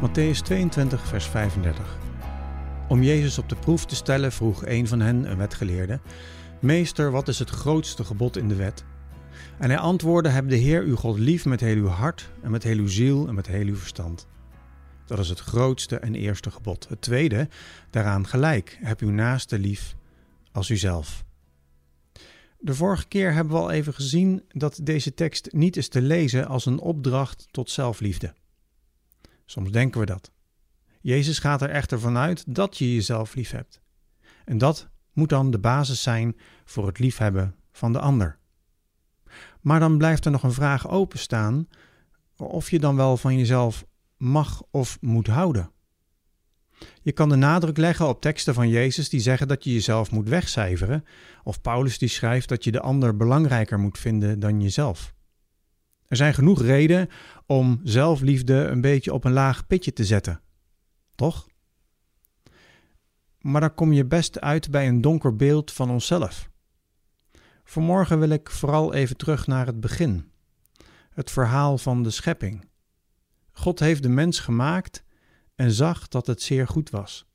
Matthäus 22, vers 35. Om Jezus op de proef te stellen vroeg een van hen, een wetgeleerde, Meester, wat is het grootste gebod in de wet? En hij antwoordde, heb de Heer uw God lief met heel uw hart en met heel uw ziel en met heel uw verstand. Dat is het grootste en eerste gebod. Het tweede, daaraan gelijk, heb uw naaste lief als uzelf. De vorige keer hebben we al even gezien dat deze tekst niet is te lezen als een opdracht tot zelfliefde. Soms denken we dat. Jezus gaat er echter vanuit dat je jezelf lief hebt. En dat moet dan de basis zijn voor het liefhebben van de ander. Maar dan blijft er nog een vraag openstaan of je dan wel van jezelf mag of moet houden. Je kan de nadruk leggen op teksten van Jezus die zeggen dat je jezelf moet wegcijferen, of Paulus die schrijft dat je de ander belangrijker moet vinden dan jezelf. Er zijn genoeg redenen om zelfliefde een beetje op een laag pitje te zetten. Toch? Maar dan kom je best uit bij een donker beeld van onszelf. Vanmorgen wil ik vooral even terug naar het begin. Het verhaal van de schepping. God heeft de mens gemaakt en zag dat het zeer goed was.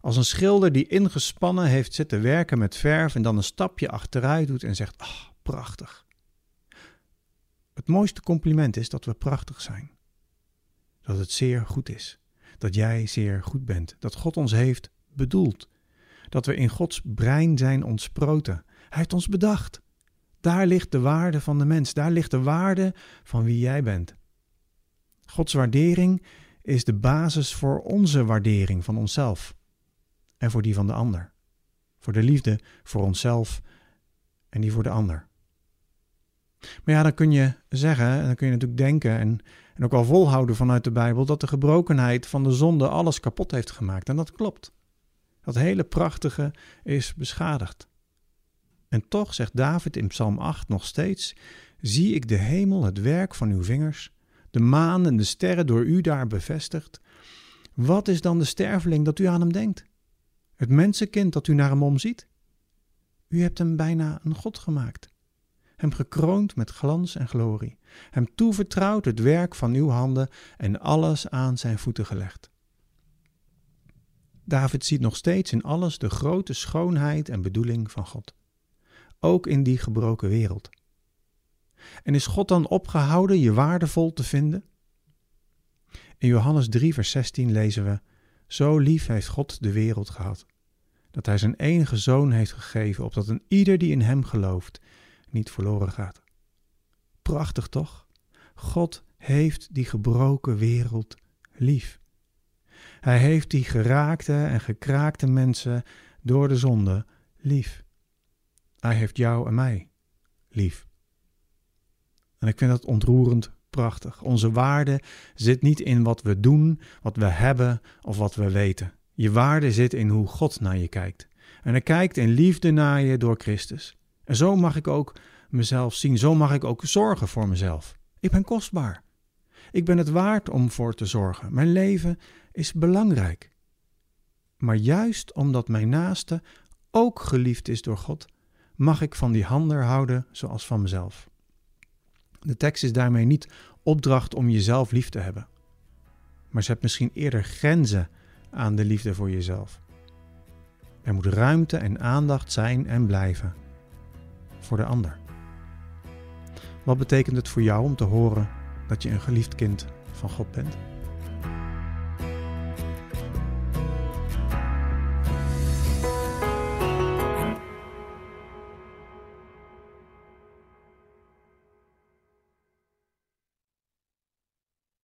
Als een schilder die ingespannen heeft zitten werken met verf en dan een stapje achteruit doet en zegt: Ah, prachtig. Het mooiste compliment is dat we prachtig zijn. Dat het zeer goed is. Dat jij zeer goed bent. Dat God ons heeft bedoeld. Dat we in Gods brein zijn ontsproten. Hij heeft ons bedacht. Daar ligt de waarde van de mens. Daar ligt de waarde van wie jij bent. Gods waardering is de basis voor onze waardering van onszelf en voor die van de ander. Voor de liefde voor onszelf en die voor de ander. Maar ja, dan kun je zeggen, en dan kun je natuurlijk denken en, en ook wel volhouden vanuit de Bijbel, dat de gebrokenheid van de zonde alles kapot heeft gemaakt. En dat klopt. Dat hele prachtige is beschadigd. En toch zegt David in Psalm 8 nog steeds: Zie ik de hemel, het werk van uw vingers, de maan en de sterren door u daar bevestigd. Wat is dan de sterveling dat u aan hem denkt? Het mensenkind dat u naar hem omziet? U hebt hem bijna een God gemaakt hem gekroond met glans en glorie, hem toevertrouwd het werk van uw handen en alles aan zijn voeten gelegd. David ziet nog steeds in alles de grote schoonheid en bedoeling van God, ook in die gebroken wereld. En is God dan opgehouden je waardevol te vinden? In Johannes 3, vers 16 lezen we: Zo lief heeft God de wereld gehad, dat Hij zijn enige zoon heeft gegeven, opdat een ieder die in Hem gelooft niet verloren gaat. Prachtig toch? God heeft die gebroken wereld lief. Hij heeft die geraakte en gekraakte mensen door de zonde lief. Hij heeft jou en mij lief. En ik vind dat ontroerend prachtig. Onze waarde zit niet in wat we doen, wat we hebben of wat we weten. Je waarde zit in hoe God naar je kijkt. En hij kijkt in liefde naar je door Christus. En zo mag ik ook mezelf zien. Zo mag ik ook zorgen voor mezelf. Ik ben kostbaar. Ik ben het waard om voor te zorgen. Mijn leven is belangrijk. Maar juist omdat mijn naaste ook geliefd is door God, mag ik van die handen houden zoals van mezelf. De tekst is daarmee niet opdracht om jezelf lief te hebben, maar zet misschien eerder grenzen aan de liefde voor jezelf. Er moet ruimte en aandacht zijn en blijven voor de ander. Wat betekent het voor jou om te horen dat je een geliefd kind van God bent?